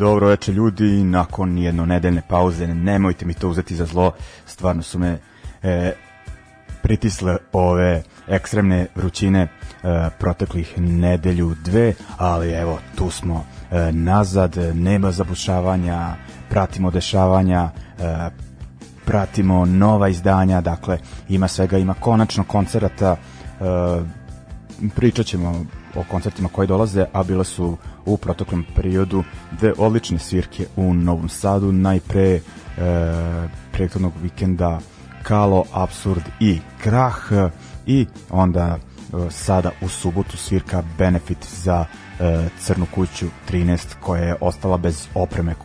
Dobro večer ljudi, nakon nedeljne pauze, nemojte mi to uzeti za zlo, stvarno su me e, pritisle ove ekstremne vrućine e, proteklih nedelju dve, ali evo tu smo e, nazad, nema zabušavanja, pratimo dešavanja, e, pratimo nova izdanja, dakle ima svega, ima konačno koncerata, e, pričat ćemo o koncertima koji dolaze, a bile su u proteklom periodu dve odlične svirke u Novom Sadu, najpre e, prethodnog vikenda Kalo, Absurd i Krah i onda e, sada u subotu svirka Benefit za e, Crnu kuću 13 koja je ostala bez opreme e,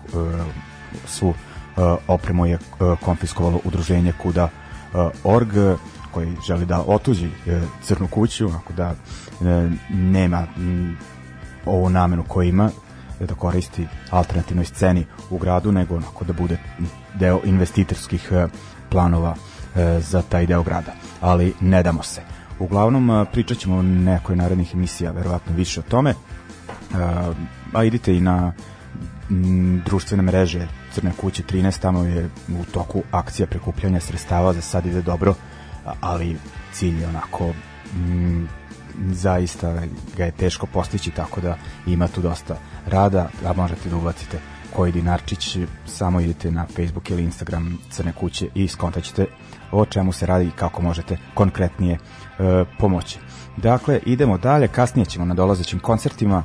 svu e, opremu je e, konfiskovalo udruženje Kuda e, org koji želi da otuđi e, crnu kuću, ako da e, nema ovu namenu koju ima, e, da koristi alternativnoj sceni u gradu, nego onako da bude deo investitorskih planova za taj deo grada. Ali ne damo se. Uglavnom, pričat ćemo o nekoj narednih emisija, verovatno više o tome. A idite i na društvene mreže Crne kuće 13, tamo je u toku akcija prikupljanja sredstava, za sad ide dobro ali cilj je onako mm, zaista ga je teško postići tako da ima tu dosta rada a možete da ubacite koji dinarčić samo idete na Facebook ili Instagram Crne kuće i skontaćete o čemu se radi i kako možete konkretnije e, pomoći dakle idemo dalje kasnije ćemo na dolazećim koncertima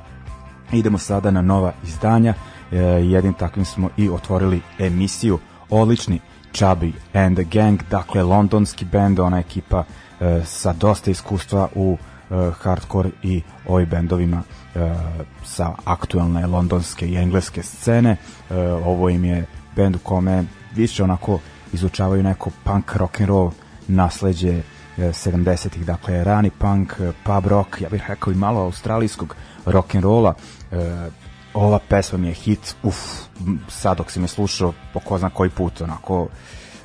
idemo sada na nova izdanja e, jednim takvim smo i otvorili emisiju odlični Chubby and the Gang, dakle londonski bend, ona ekipa e, sa dosta iskustva u e, hardcore i ovim bendovima e, sa aktuelne londonske i engleske scene. E, ovo im je bend u kome više onako izučavaju neko punk rock and roll nasleđe e, 70-ih, dakle rani punk, e, pub rock, ja bih rekao i malo australijskog rock and rolla. E, ova pesma mi je hit, uf, sad dok sam je slušao po ko zna koji put, onako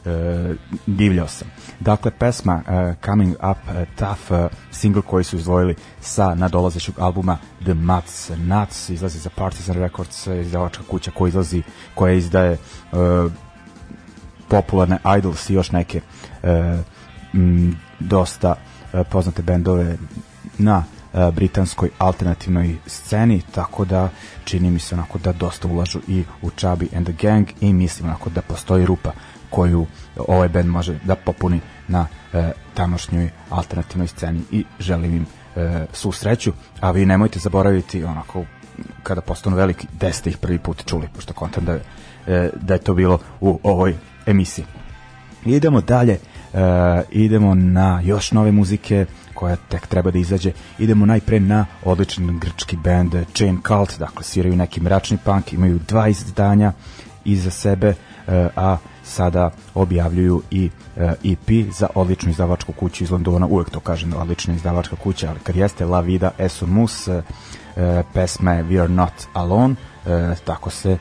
e, divljao sam. Dakle, pesma e, Coming Up e, Tough, e, single koji su izdvojili sa nadolazećeg albuma The Mats Nuts, izlazi za Partisan Records, e, izdavačka kuća koja izlazi, koja izdaje e, popularne idols i još neke e, m, dosta e, poznate bendove na E, britanskoj alternativnoj sceni, tako da čini mi se onako da dosta ulažu i u Chubby and the Gang i mislim onako da postoji rupa koju ovaj band može da popuni na e, tamošnjoj alternativnoj sceni i želim im e, svu sreću, a vi nemojte zaboraviti onako kada postanu veliki, gde ste ih prvi put čuli, pošto kontam da, e, da je to bilo u ovoj emisiji. Idemo dalje, e, idemo na još nove muzike, koja tek treba da izađe. Idemo najpre na odličan grčki band Chain Cult, dakle sviraju neki mračni punk, imaju dva izdanja iza sebe, eh, a sada objavljuju i EP eh, e za odličnu izdavačku kuću iz Londona, uvek to kažem odlična izdavačka kuća, ali kad jeste La Vida Mus, eh, pesma je We Are Not Alone, tako se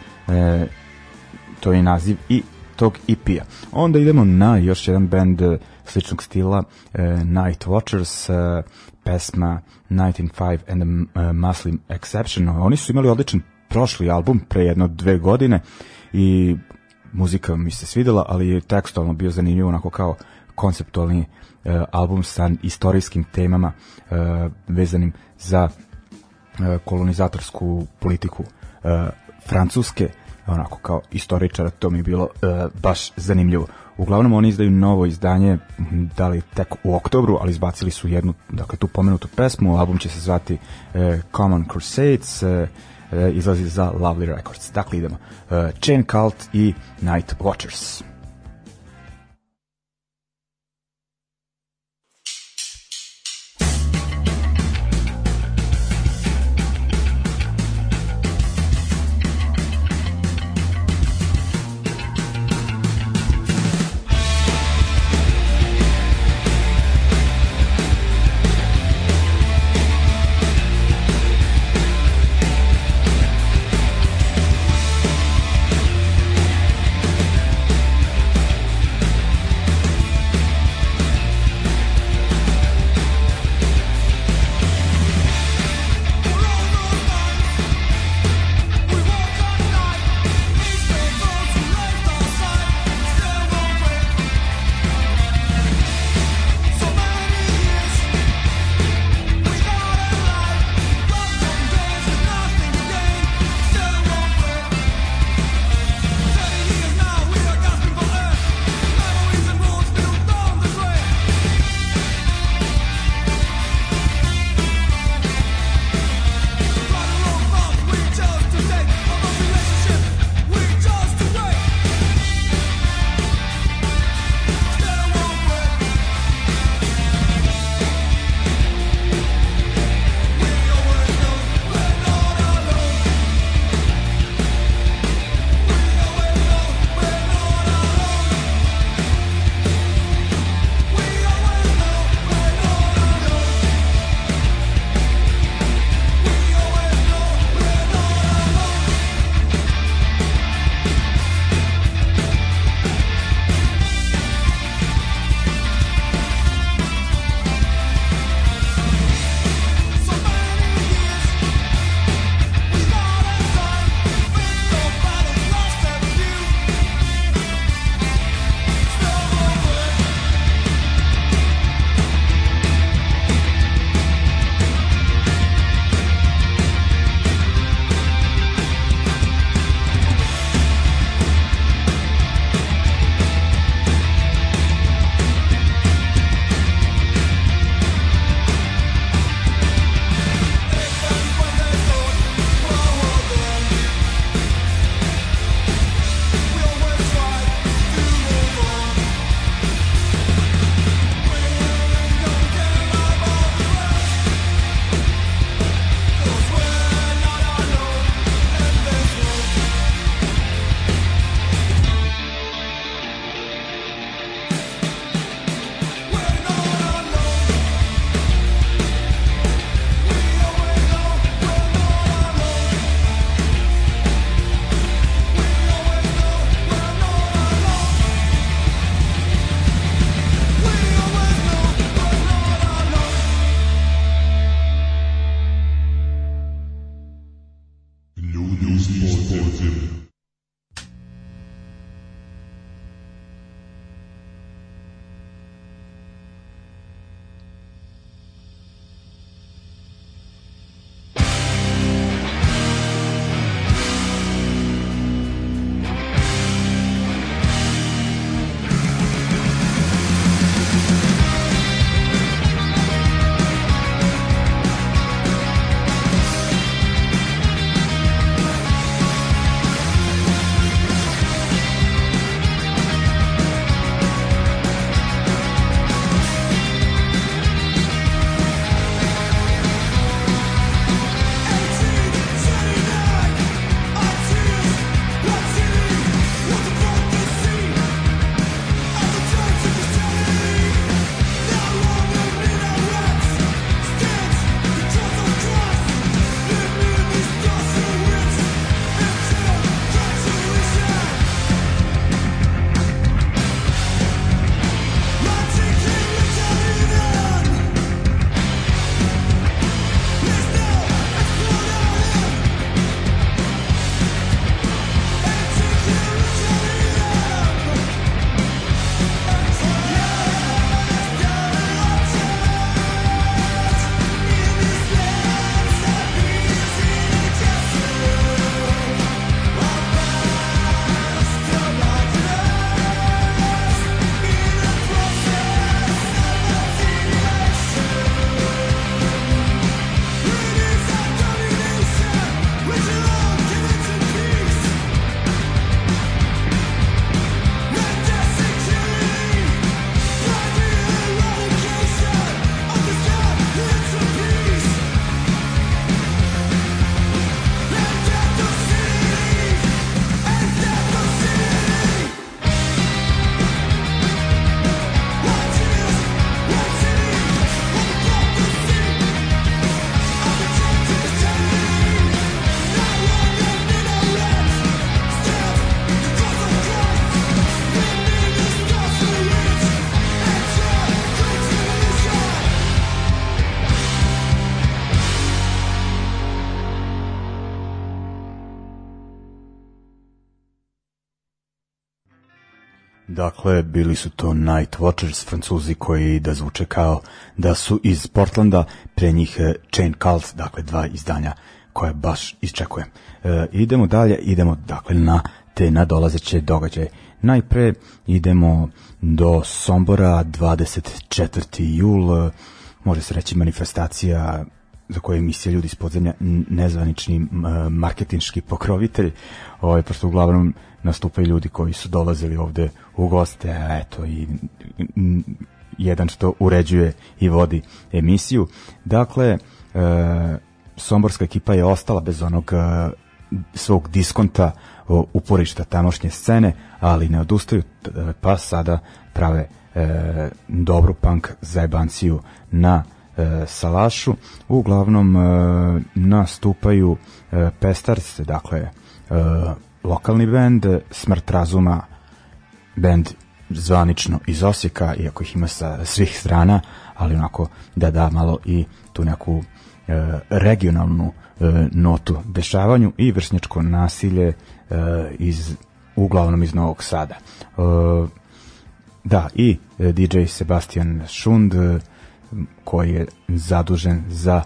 to je naziv i tog EP-a. Onda idemo na još jedan band uh, sličnog stila e, Night Watchers, e, pesma 1905 and the e, Muslim Exception. Oni su imali odličan prošli album pre jedno dve godine i muzika mi se svidela, ali je tekstualno bio zanimljivo onako kao konceptualni e, album sa istorijskim temama e, vezanim za e, kolonizatorsku politiku e, Francuske onako kao istoričara to mi je bilo e, baš zanimljivo. Uglavnom oni izdaju novo izdanje, da li tek u oktobru, ali izbacili su jednu, dakle tu pomenutu pesmu, album će se zvati e, Common Crusades, e, e izlazi za Lovely Records. Dakle idemo, e, Chain Cult i Night Watchers. je, bili su to Night Watchers, francuzi koji da zvuče kao da su iz Portlanda, pre njih e, Chain Cult, dakle dva izdanja koje baš iščekujem. E, idemo dalje, idemo dakle na te nadolazeće događaje. Najpre idemo do Sombora 24. jul, e, može se reći manifestacija za koje emisija ljudi iz podzemlja nezvanični e, marketinški pokrovitelj, ovaj, pošto uglavnom nastupaju ljudi koji su dolazili ovde u goste, eto, i jedan što uređuje i vodi emisiju. Dakle, e, Somborska ekipa je ostala bez onog e, svog diskonta o, uporišta tamošnje scene, ali ne odustaju, e, pa sada prave e, dobru punk zajebanciju na e, Salašu. Uglavnom e, nastupaju e, pestarce, dakle e, lokalni bend, e, Smrt razuma bend zvanično iz Osijeka, iako ih ima sa svih strana, ali onako da da malo i tu neku e, regionalnu e, notu dešavanju i vršnjačko nasilje e, iz uglavnom iz Novog Sada. E, da, i e, DJ Sebastian Šund e, koji je zadužen za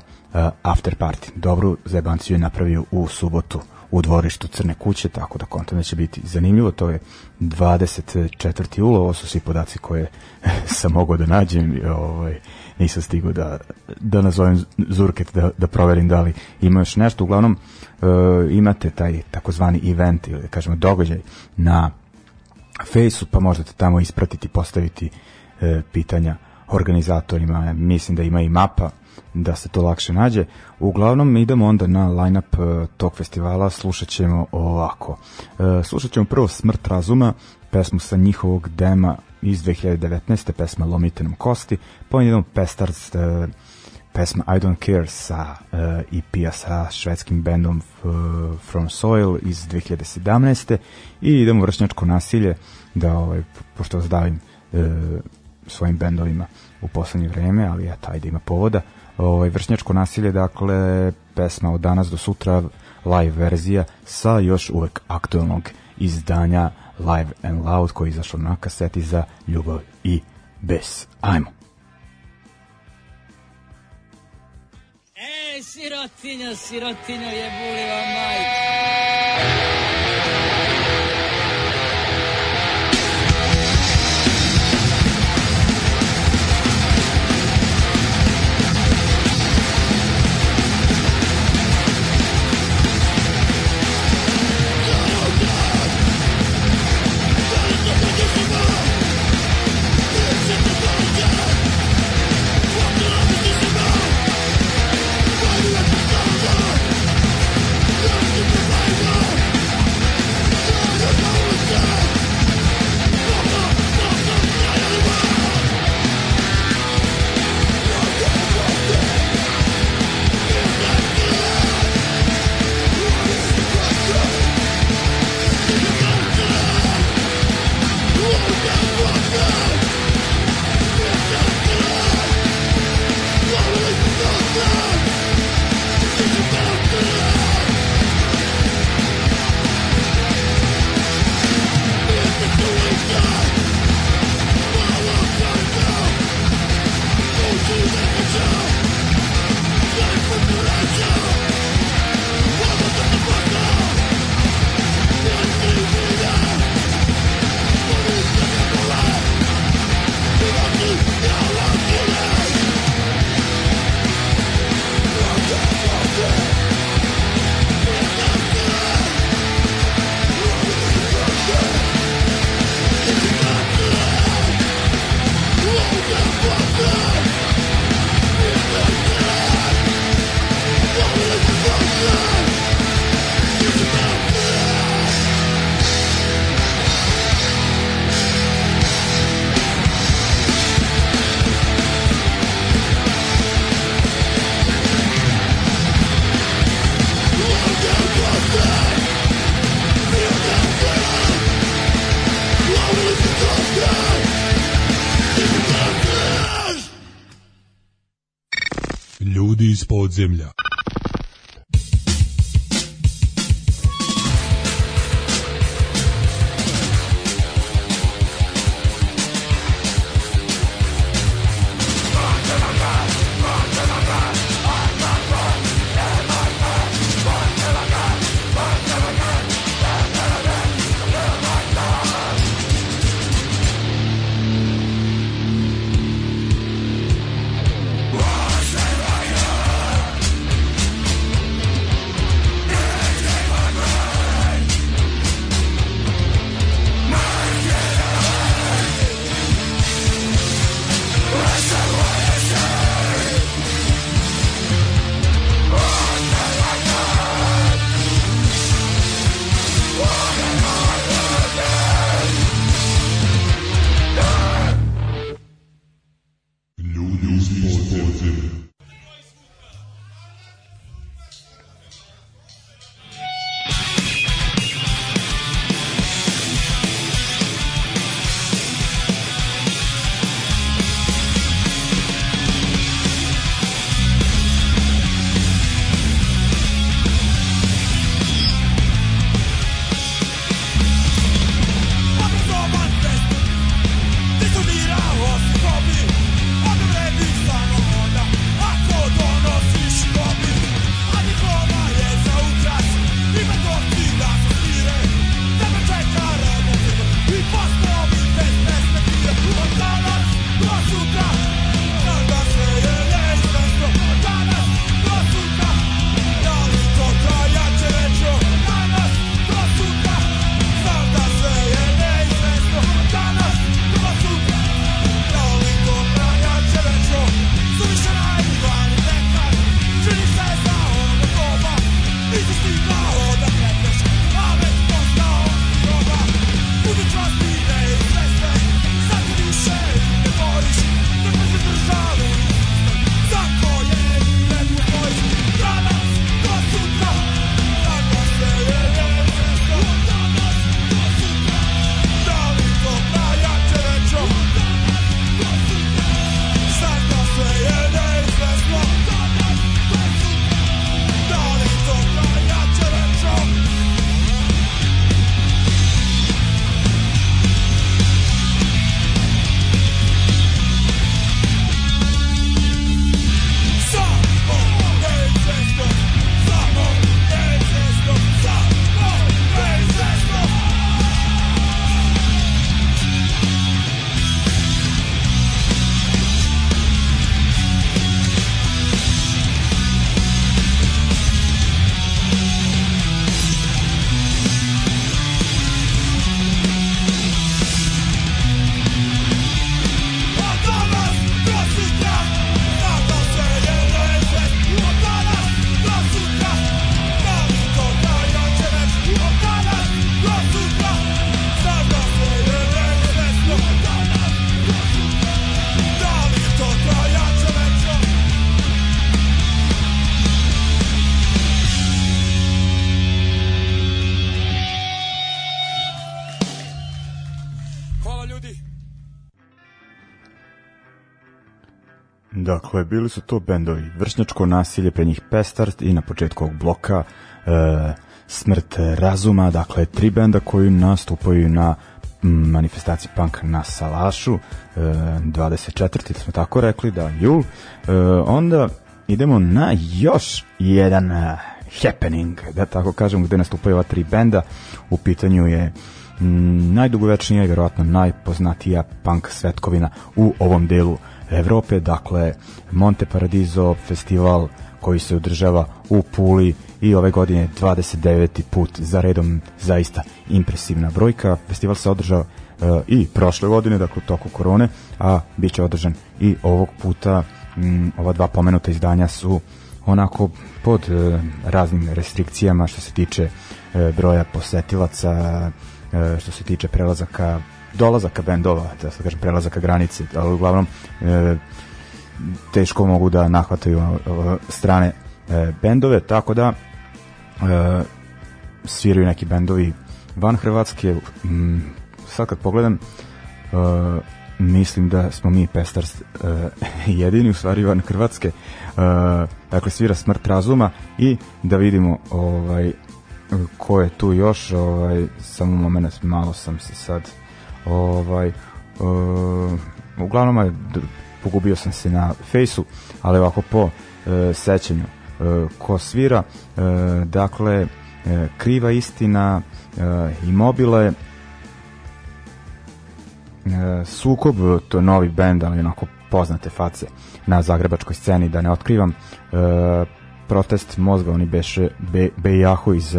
after party. Dobru zajebanciju je napravio u subotu u dvorištu Crne kuće, tako da kontam će biti zanimljivo. To je 24. jula, ovo su svi podaci koje sam mogao da nađem, ovaj, nisam stigao da, da nazovem Zurket, da, da proverim da li ima još nešto. Uglavnom, e, imate taj takozvani event ili da kažemo događaj na fejsu, pa možete tamo ispratiti, postaviti e, pitanja organizatorima. Mislim da ima i mapa da se to lakše nađe. Uglavnom, idemo onda na line-up e, tog festivala, slušat ćemo ovako. E, slušat ćemo prvo Smrt razuma, pesmu sa njihovog dema iz 2019. pesma Lomite nam kosti, pa idemo Pestards e, pesma I Don't Care sa uh, EP-a sa švedskim bendom uh, From Soil iz 2017. I idemo vršnjačko nasilje, da ovaj, pošto vas davim svojim bendovima u poslednje vreme, ali ja taj da ima povoda. Uh, ovaj, vršnjačko nasilje, dakle, pesma od danas do sutra, live verzija sa još uvek aktuelnog izdanja Live and Loud koji je izašao na kaseti za ljubav i bes. Ajmo! Ej, sirotinjo, sirotinjo, jebuli vam majka! земля. Dakle, bili su to bendovi Vršnjačko nasilje, pre njih Pestart i na početku ovog bloka e, Smrt razuma, dakle tri benda koji nastupaju na manifestaciji punk na Salašu e, 24. smo tako rekli da jul e, onda idemo na još jedan e, happening da tako kažem gde nastupaju ova tri benda u pitanju je m, najdugovečnija i verovatno najpoznatija punk svetkovina u ovom delu Evrope, dakle Monte Paradiso festival koji se održava u Puli i ove godine 29. put za redom zaista impresivna brojka. Festival se održao e, i prošle godine, dakle u toku korone, a bit će održan i ovog puta m, ova dva pomenuta izdanja su onako pod e, raznim restrikcijama što se tiče e, broja posetilaca, e, što se tiče prelazaka dolazaka bendova, da se kažem prelazaka granice, ali uglavnom e, teško mogu da nahvataju e, strane e, bendove, tako da e, sviraju neki bendovi van Hrvatske. Mm, sad kad pogledam e, mislim da smo mi Pestars e, jedini u stvari van Hrvatske. E, dakle svira Smrt razuma i da vidimo ovaj ko je tu još, ovaj samo momenat malo sam se sad Ovaj, uh, uglavnom, pogubio sam se na fejsu, ali ovako po uh, sećanju uh, ko svira, uh, dakle, uh, kriva istina, uh, imobile, Sukob, to je novi bend, ali onako poznate face na zagrebačkoj sceni, da ne otkrivam. E, protest mozga, oni beše be, Bejahu iz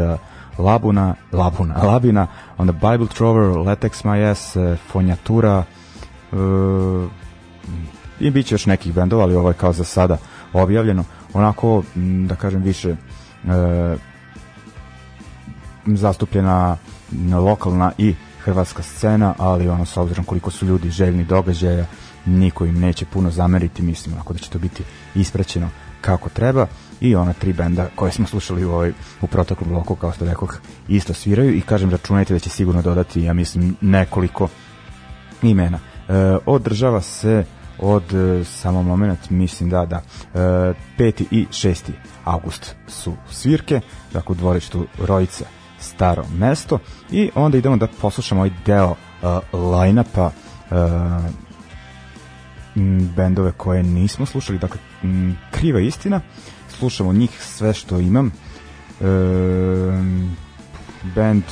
Labuna, Labuna, Labina, onda Bible Trover, Latex My Ass, e, Fonjatura, uh, i bit će još nekih bendova, ali ovo je kao za sada objavljeno. Onako, da kažem, više uh, zastupljena lokalna i hrvatska scena, ali ono, s obzirom koliko su ljudi željni događaja, niko im neće puno zameriti, mislim ako da će to biti ispraćeno kako treba i ona tri benda koje smo slušali u, ovoj, u protoklom bloku, kao što rekoh, isto sviraju i kažem, računajte da će sigurno dodati, ja mislim, nekoliko imena. E, održava se od, e, samo moment, mislim da, da, e, 5. i 6. august su svirke, dakle u dvorištu Rojica staro mesto i onda idemo da poslušamo ovaj deo uh, line-upa uh, bendove koje nismo slušali, dakle m, Kriva istina, uh, slušamo njih sve što imam e, band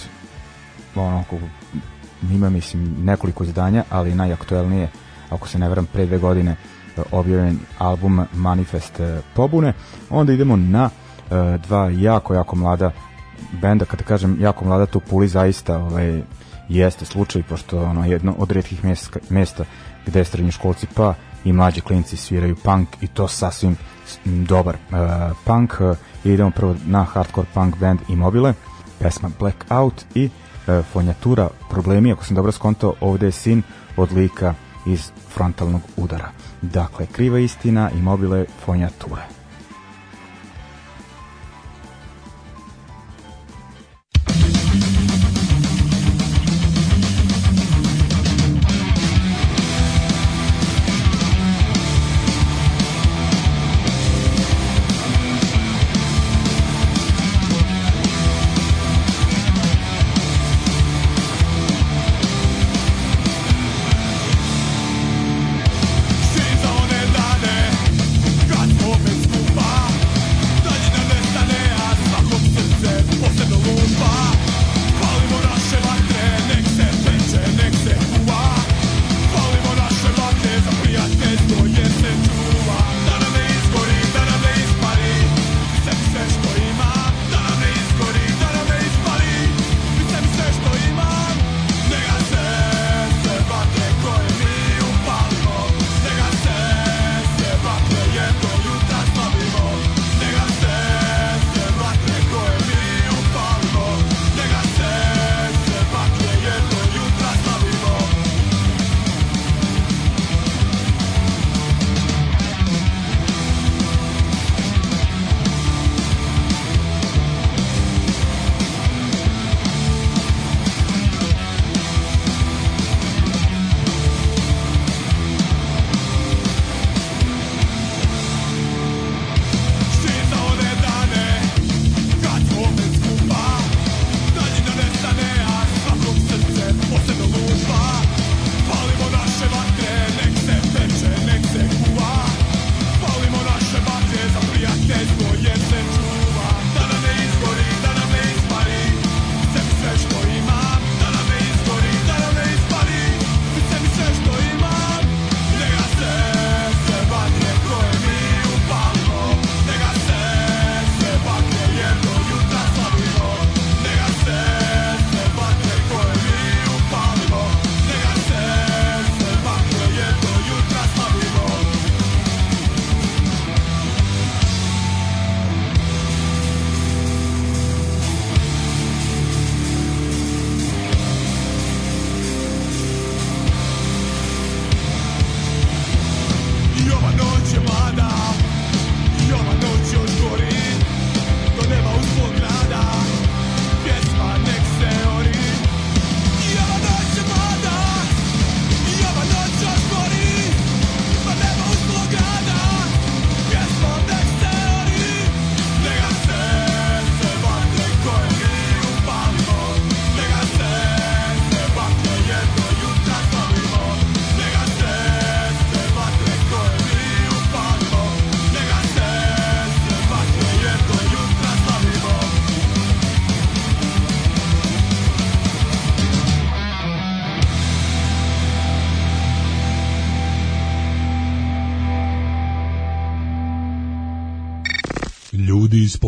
onako ima mislim nekoliko izdanja ali najaktuelnije ako se ne veram pre dve godine e, objavljen album Manifest e, Pobune onda idemo na e, dva jako jako mlada benda kada kažem jako mlada to puli zaista ovaj, jeste slučaj pošto ono jedno od retkih mjesta, mjesta gde srednjoškolci pa i mlađi klinci sviraju punk i to sasvim dobar uh, punk uh, idemo prvo na hardcore punk band Immobile pesma Blackout i uh, fonjatura problemi ako sam dobro skonto ovde je sin od lika iz frontalnog udara dakle kriva istina Immobile fonjatura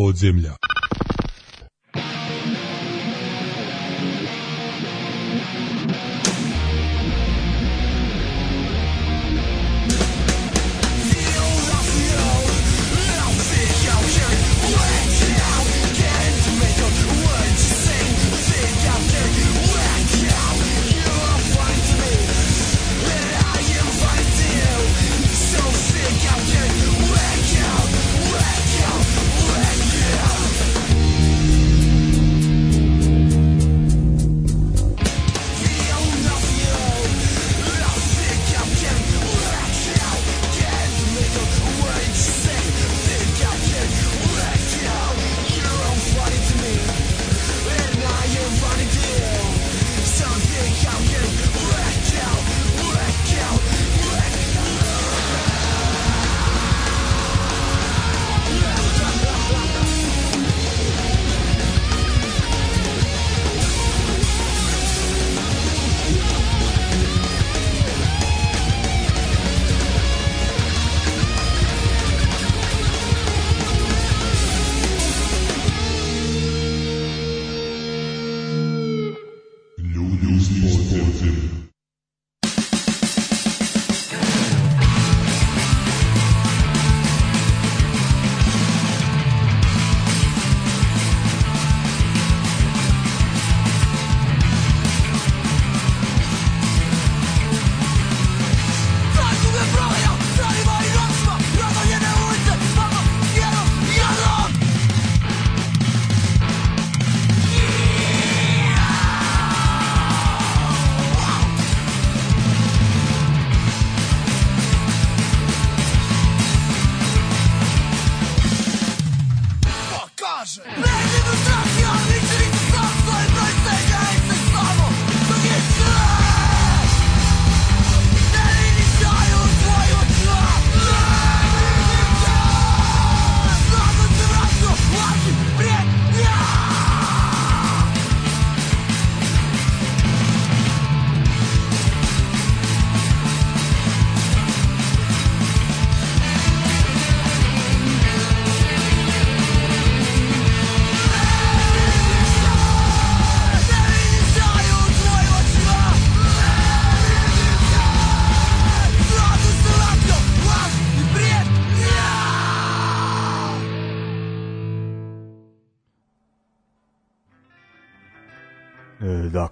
podzemlja.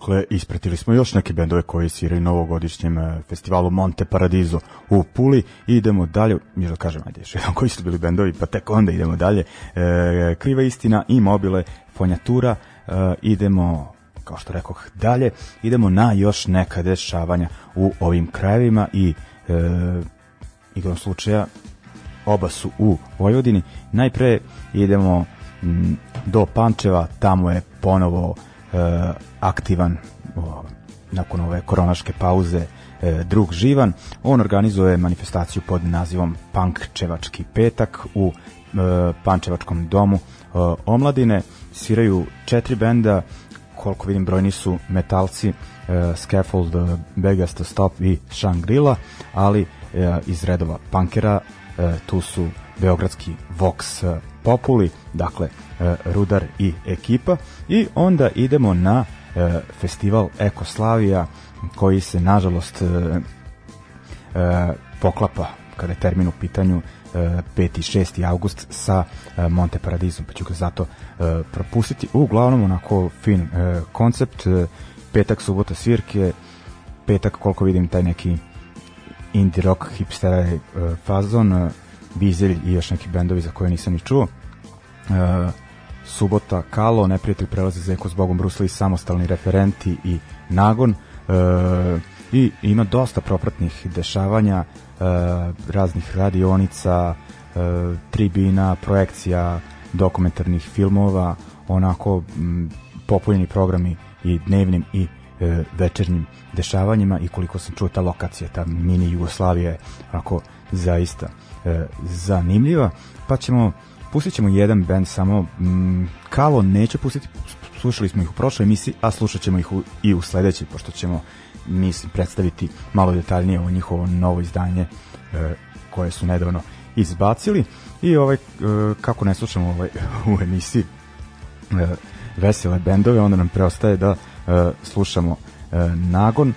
Dakle, ispratili smo još neke bendove koji sviraju novogodišnjem festivalu Monte Paradiso u Puli i idemo dalje, mi da kažem, ajde još jedan koji su bili bendovi, pa tek onda idemo dalje. E, Kriva istina i mobile, fonjatura, e, idemo kao što rekoh dalje, idemo na još neka dešavanja u ovim krajevima i e, igrom slučaja oba su u Vojvodini. Najpre idemo m, do Pančeva, tamo je ponovo Eh, aktivan nakon ove koronaške pauze eh, drug Živan. On organizuje manifestaciju pod nazivom Pankčevački petak u eh, Pančevačkom domu omladine. Sviraju četiri benda, koliko vidim brojni su metalci, Scaffold, Begasta Stop i Shangrila ali iz redova Pankera tu su beogradski Vox Populi, dakle E, rudar i ekipa i onda idemo na e, festival Ekoslavija koji se nažalost e, poklapa kada je termin u pitanju 5. i 6. august sa Monte Paradizom, pa ću ga zato propustiti. Uglavnom, onako fin koncept, petak, subota, svirke, petak, koliko vidim, taj neki indie rock hipster fazon, Bizelj i još neki bendovi za koje nisam ni čuo subota Kalo, neprijatelj prelazi Zeko s Bogom Bruce Lee, samostalni referenti i nagon. E, I ima dosta propratnih dešavanja, e, raznih radionica, e, tribina, projekcija dokumentarnih filmova, onako m, popunjeni programi i dnevnim i e, večernjim dešavanjima i koliko sam čuo ta lokacija, ta mini Jugoslavija je onako zaista e, zanimljiva, pa ćemo pustit ćemo jedan band samo mm, Kalo neće pustiti slušali smo ih u prošloj emisiji a slušat ćemo ih u, i u sledećoj pošto ćemo mislim predstaviti malo detaljnije o njihovo novo izdanje e, koje su nedavno izbacili i ovaj e, kako ne slušamo ovaj u emisiji e, vesele bendove onda nam preostaje da e, slušamo e, Nagon e,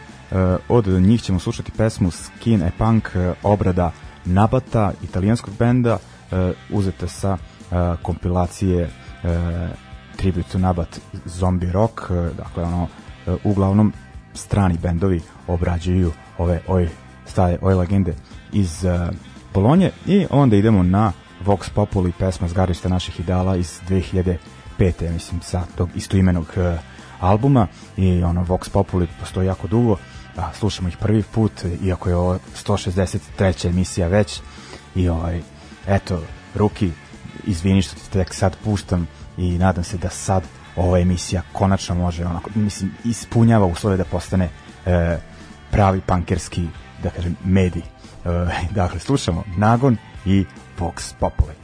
od njih ćemo slušati pesmu Skin e Punk e, obrada Nabata italijanskog benda Uh, uzeta sa uh, kompilacije uh, Tribute to Nabat Zombie Rock, dakle ono uglavnom strani bendovi obrađuju ove oj staje oj legende iz Bolonje i onda idemo na Vox Populi pesma Zgarišta naših ideala iz 2005. mislim sa tog istoimenog albuma i ono Vox Populi postoji jako dugo a, slušamo ih prvi put iako je ovo 163. emisija već i ovaj eto, Ruki, izvini što te tek sad puštam i nadam se da sad ova emisija konačno može, onako, mislim, ispunjava uslove da postane e, pravi pankerski, da kažem, medij. E, dakle, slušamo Nagon i Vox Populi.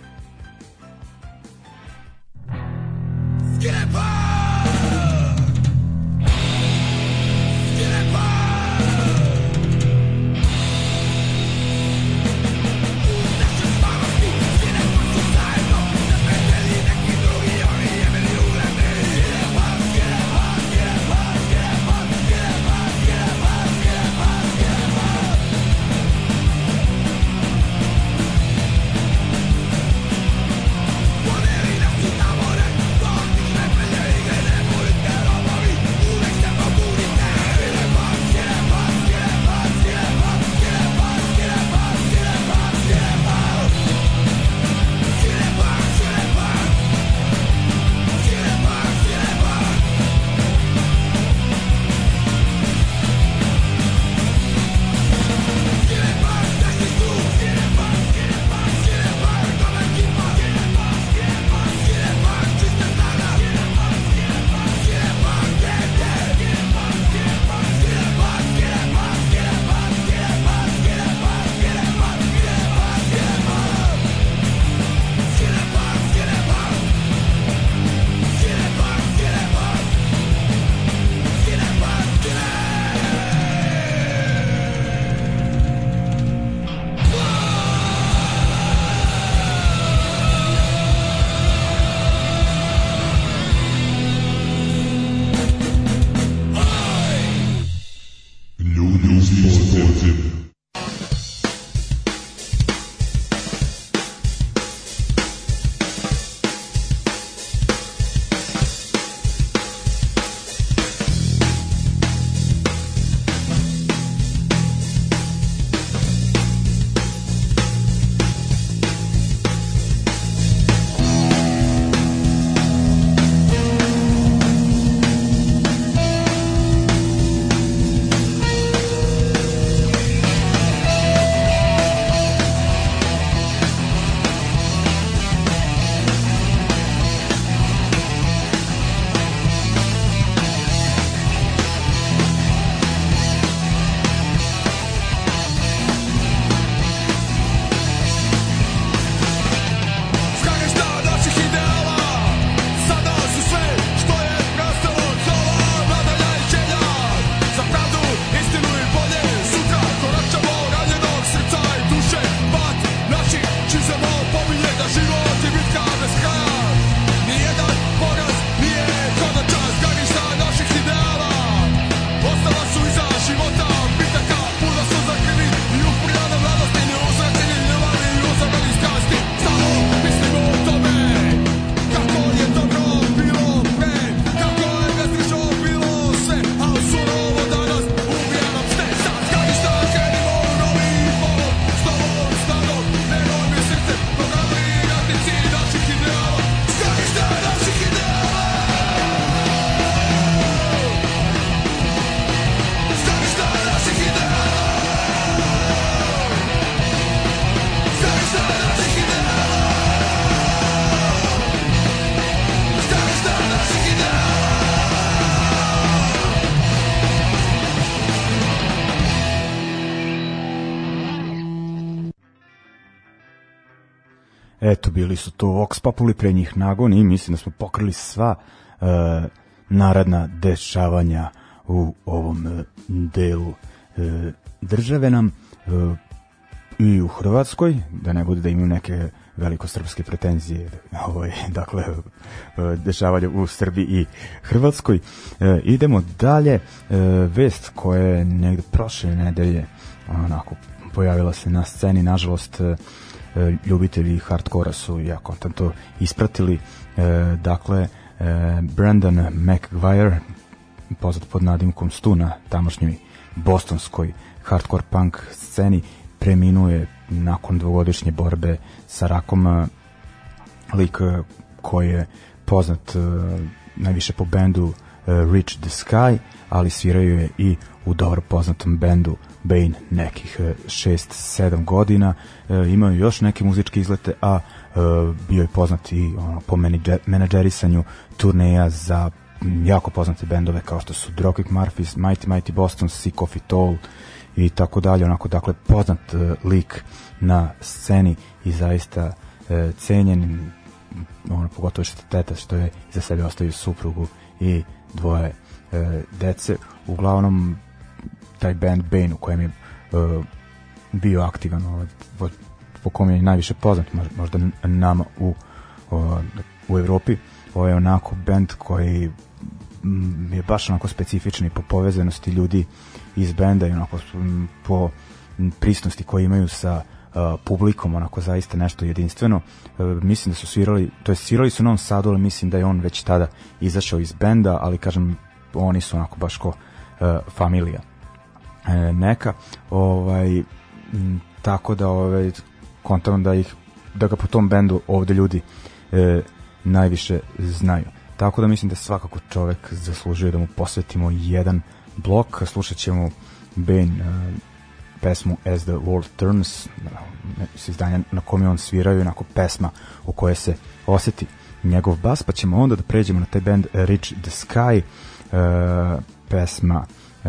bili su to Vox Populi pre njih nagon i mislim da smo pokrili sva e, naradna dešavanja u ovom e, delu e, države nam e, i u Hrvatskoj, da ne bude da imaju neke velikosrpske pretenzije ovaj, dakle e, dešavanje u Srbiji i Hrvatskoj e, idemo dalje e, vest koja je negde prošle nedelje onako pojavila se na sceni nažalost e, E, ljubitelji hardkora su jako kontam to ispratili e, dakle e, Brandon McGuire poznat pod nadimkom Stu na tamošnjoj bostonskoj hardcore punk sceni preminuje nakon dvogodišnje borbe sa rakom lik koji je poznat najviše po bendu Reach the Sky ali sviraju je i u dobro poznatom bendu Bane nekih 6-7 e, godina, e, imao još neke muzičke izlete, a e, bio je poznat i ono, po menadžerisanju turneja za jako poznate bendove kao što su Dropkick Murphys, Mighty Mighty Boston, Sick of It All i tako dalje, onako dakle poznat lik na sceni i zaista e, cenjen ono, pogotovo što teta što je za sebe ostavio suprugu i dvoje e, dece uglavnom taj band Bane u kojem je uh, bio aktivan ovaj, po, po kom je najviše poznat možda nama u, u Evropi ovo je onako band koji mm, je baš onako specifični po povezanosti ljudi iz benda i onako po prisnosti koje imaju sa uh, publikom, onako zaista nešto jedinstveno. Uh, mislim da su svirali, to je svirali su u Novom Sadu, ali mislim da je on već tada izašao iz benda, ali kažem, oni su onako baš ko uh, familija e, neka ovaj m, tako da ovaj kontam da ih da ga po tom bendu ovde ljudi e, najviše znaju. Tako da mislim da svakako čovek zaslužuje da mu posvetimo jedan blok. Slušat ćemo Ben e, pesmu As the World Turns e, s izdanja na kome on sviraju onako pesma u kojoj se oseti njegov bas pa ćemo onda da pređemo na taj band Reach the Sky e, pesma e,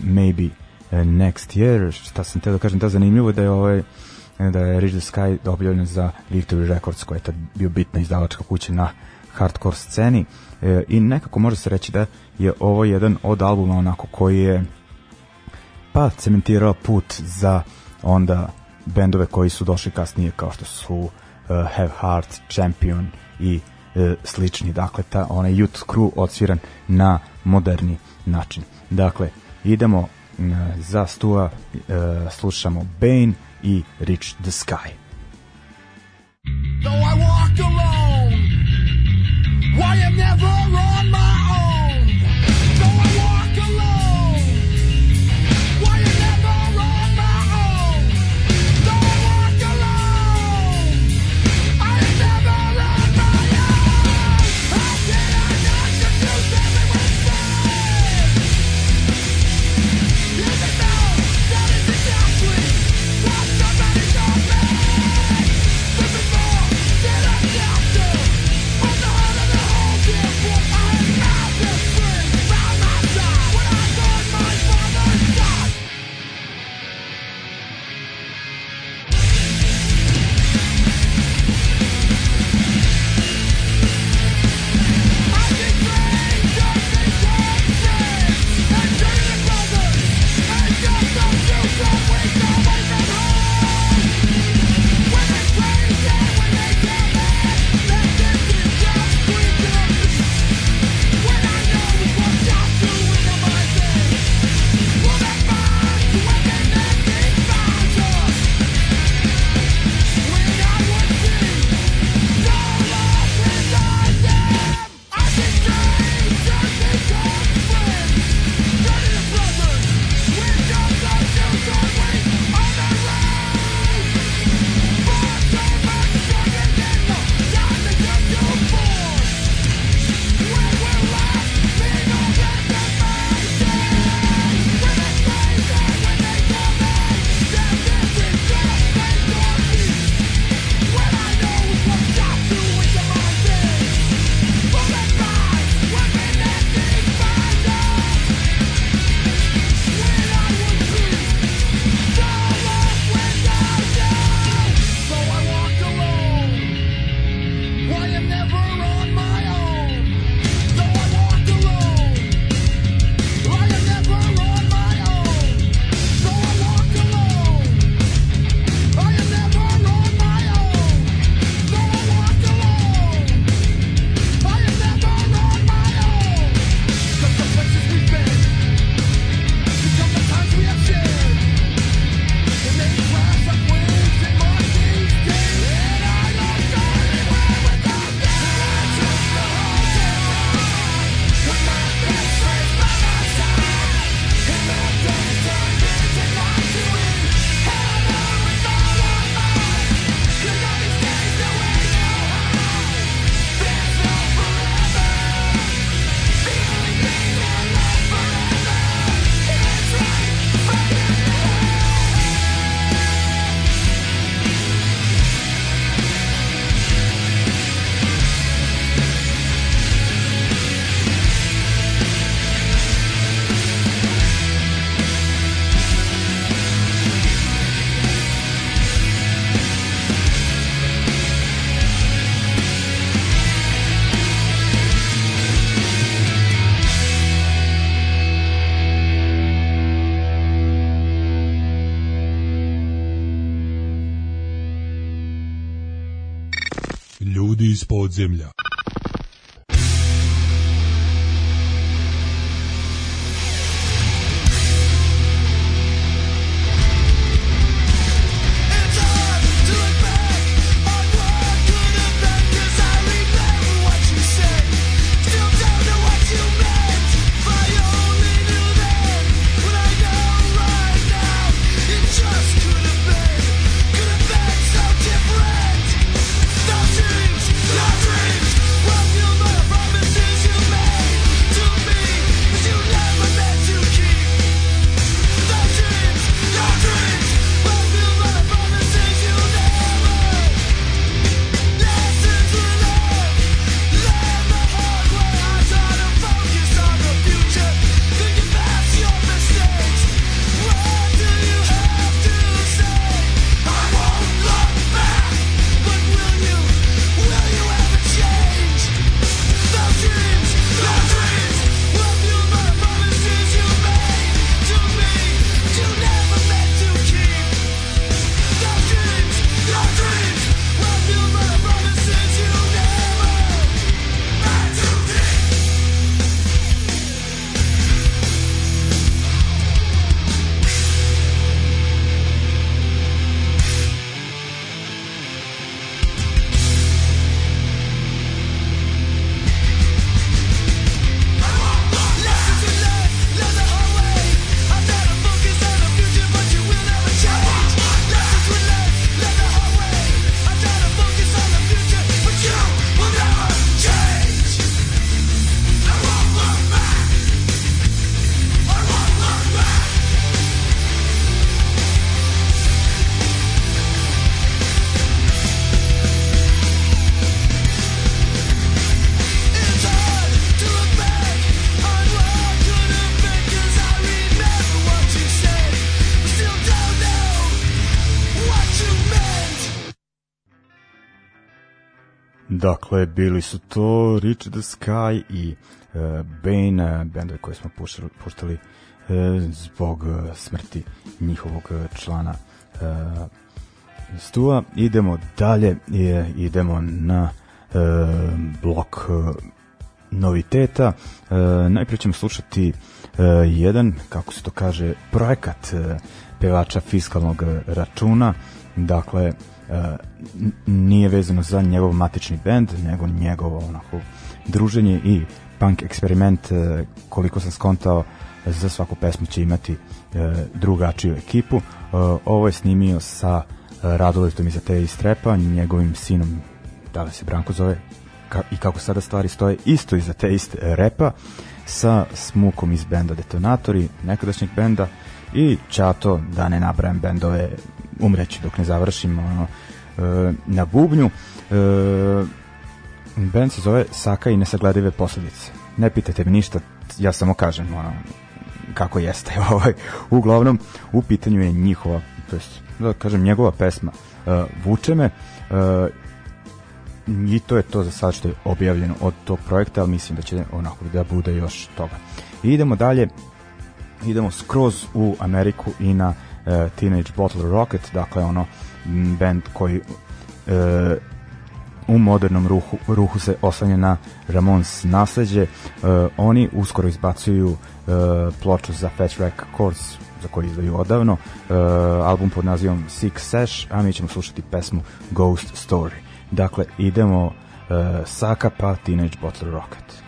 Maybe E, next Year, šta sam teo da kažem, da zanimljivo da je ovaj da je Reach the Sky objavljen za Victory Records koja je tad bio bitna izdavačka kuća na hardcore sceni e, i nekako može se reći da je ovo jedan od albuma onako koji je pa cementirao put za onda bendove koji su došli kasnije kao što su uh, Have Heart, Champion i uh, slični, dakle ta onaj youth crew odsviran na moderni način. Dakle, idemo za Stua e, slušamo Bane i Reach the Sky. Though I walk alone, why am never wrong? земля. Dakle, bili su to Reach the Sky i uh, Bane, e, benda koje smo puštali, puštali uh, zbog uh, smrti njihovog člana uh, Stua. Idemo dalje, je, idemo na uh, blok uh, noviteta. E, najprije ćemo slušati e, jedan, kako se to kaže, projekat e, pevača fiskalnog računa. Dakle, e, Uh, nije vezano za njegov matični bend, nego njegovo onako druženje i punk eksperiment uh, koliko sam skontao za svaku pesmu će imati uh, drugačiju ekipu ovo je snimio sa Radoletom iz Ateja i Strepa njegovim sinom, da li se Branko zove ka, i kako sada stvari stoje isto iz Ateja iste repa sa Smukom iz benda Detonatori nekadašnjeg benda i Ćato, da ne nabrajem bendove umreću dok ne završim ono, e, na bubnju. E, band se zove Saka i nesagledive posledice. Ne pitajte mi ništa, ja samo kažem ono, kako jeste. Ovaj. Uglavnom, u pitanju je njihova, to jest, da kažem, njegova pesma e, Vuče me i to je to za sad što je objavljeno od tog projekta, ali mislim da će onako da bude još toga. I idemo dalje, idemo skroz u Ameriku i na E, Teenage Bottle Rocket, dakle ono band koji e, u modernom ruhu, ruhu se oslanja na Ramones nasledđe. E, oni uskoro izbacuju e, ploču za Fat Rack Course za koji izdaju odavno, e, album pod nazivom Six Sash, a mi ćemo slušati pesmu Ghost Story. Dakle, idemo e, Saka pa Teenage Bottle Rocket.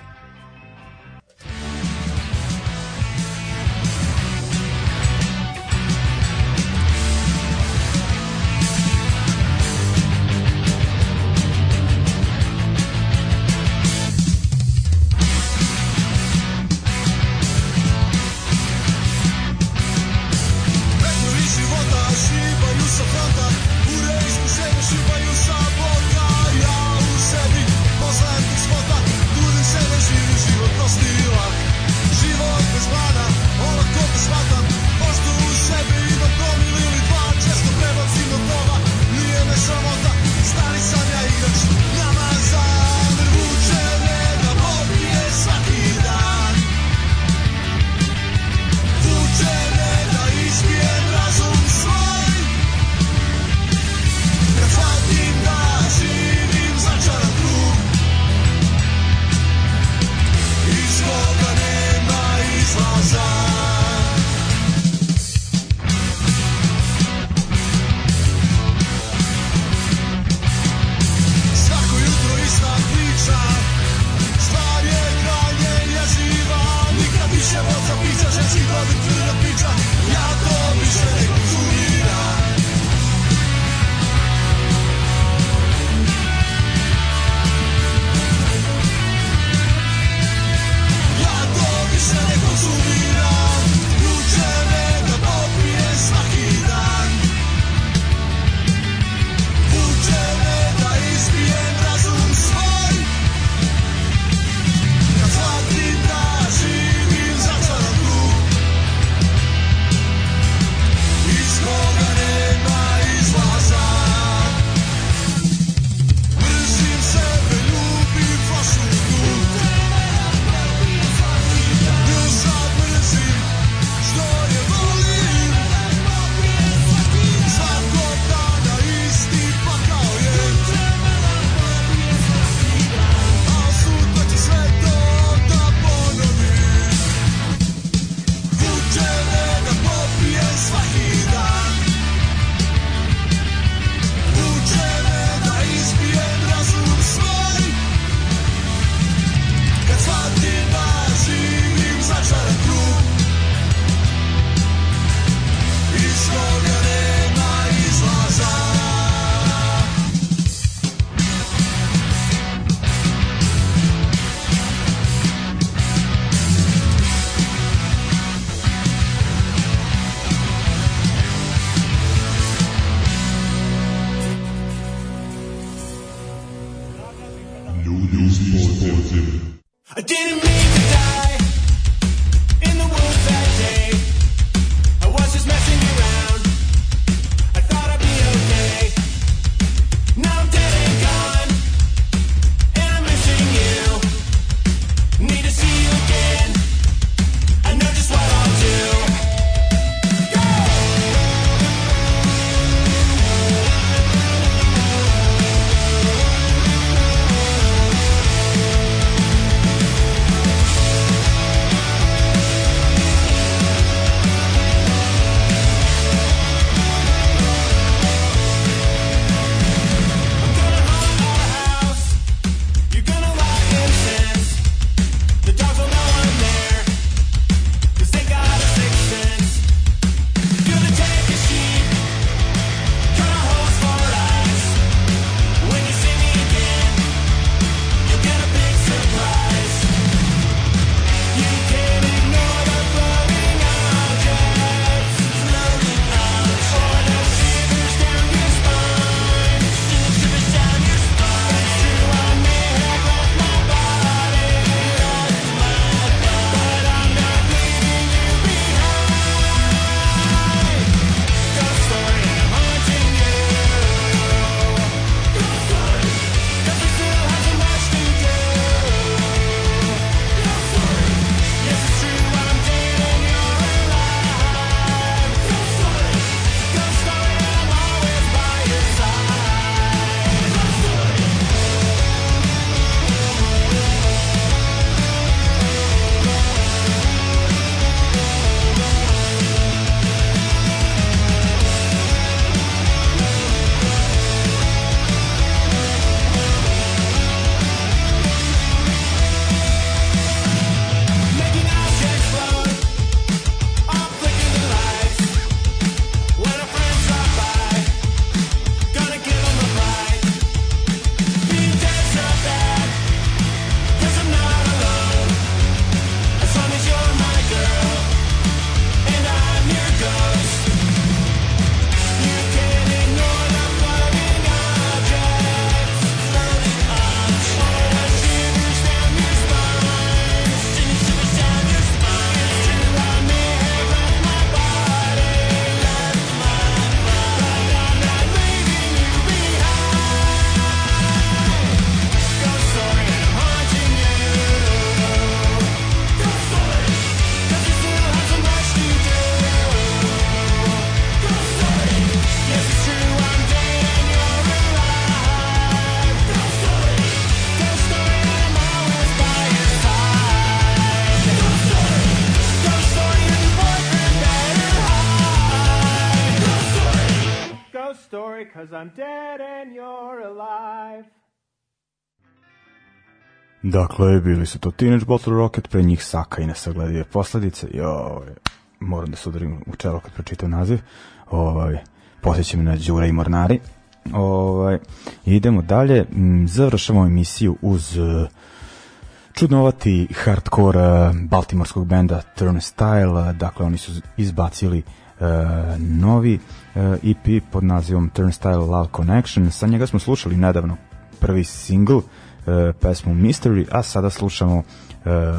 Dakle, bili su to Teenage Bottle Rocket, pre njih Saka i nesagledive posledice. Jo, moram da se udarim u čelo kad pročitam naziv. Ovaj, posjeća mi na Đura i Mornari. Ovaj, idemo dalje. Mm, Završamo emisiju uz e, čudnovati hardcore e, baltimorskog benda Turnstile. Dakle, oni su izbacili uh, novi uh, EP pod nazivom Turnstile Love Connection. Sa njega smo slušali nedavno prvi single uh, e, pesmu Mystery, a sada slušamo e,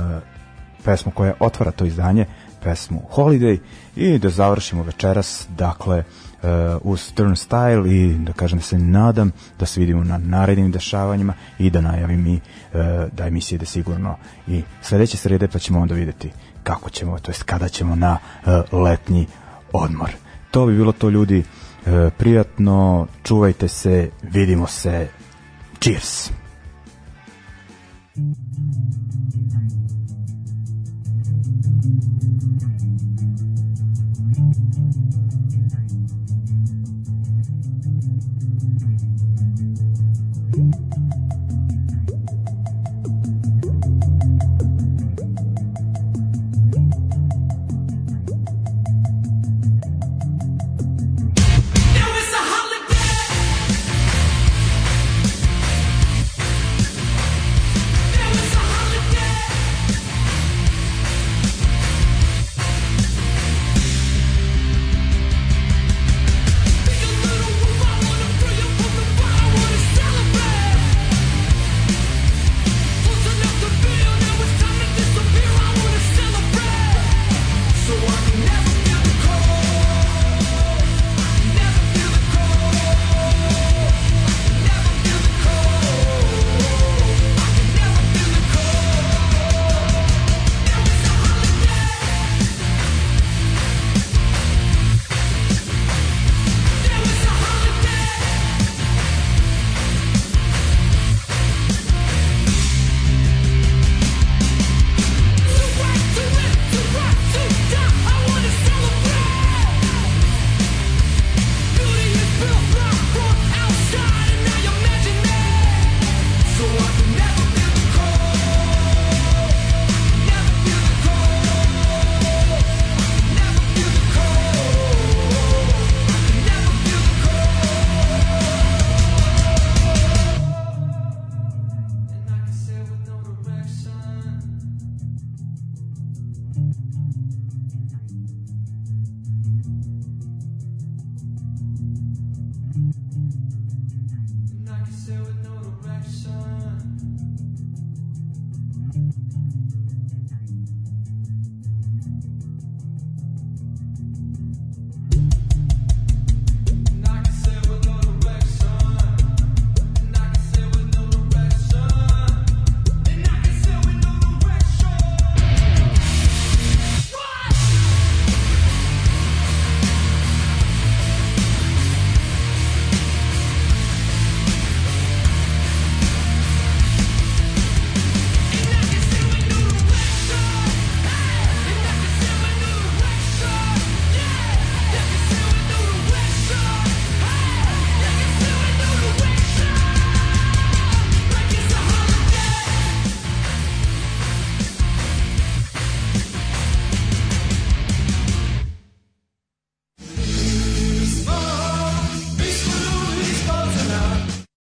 pesmu koja otvara to izdanje, pesmu Holiday i da završimo večeras, dakle, uh, uz Turnstile i da kažem da se nadam da se vidimo na narednim dešavanjima i da najavim i uh, da emisije ide sigurno i sledeće srede pa ćemo onda videti kako ćemo, to jest kada ćemo na uh, letnji odmor. To bi bilo to ljudi, uh, prijatno, čuvajte se, vidimo se, cheers!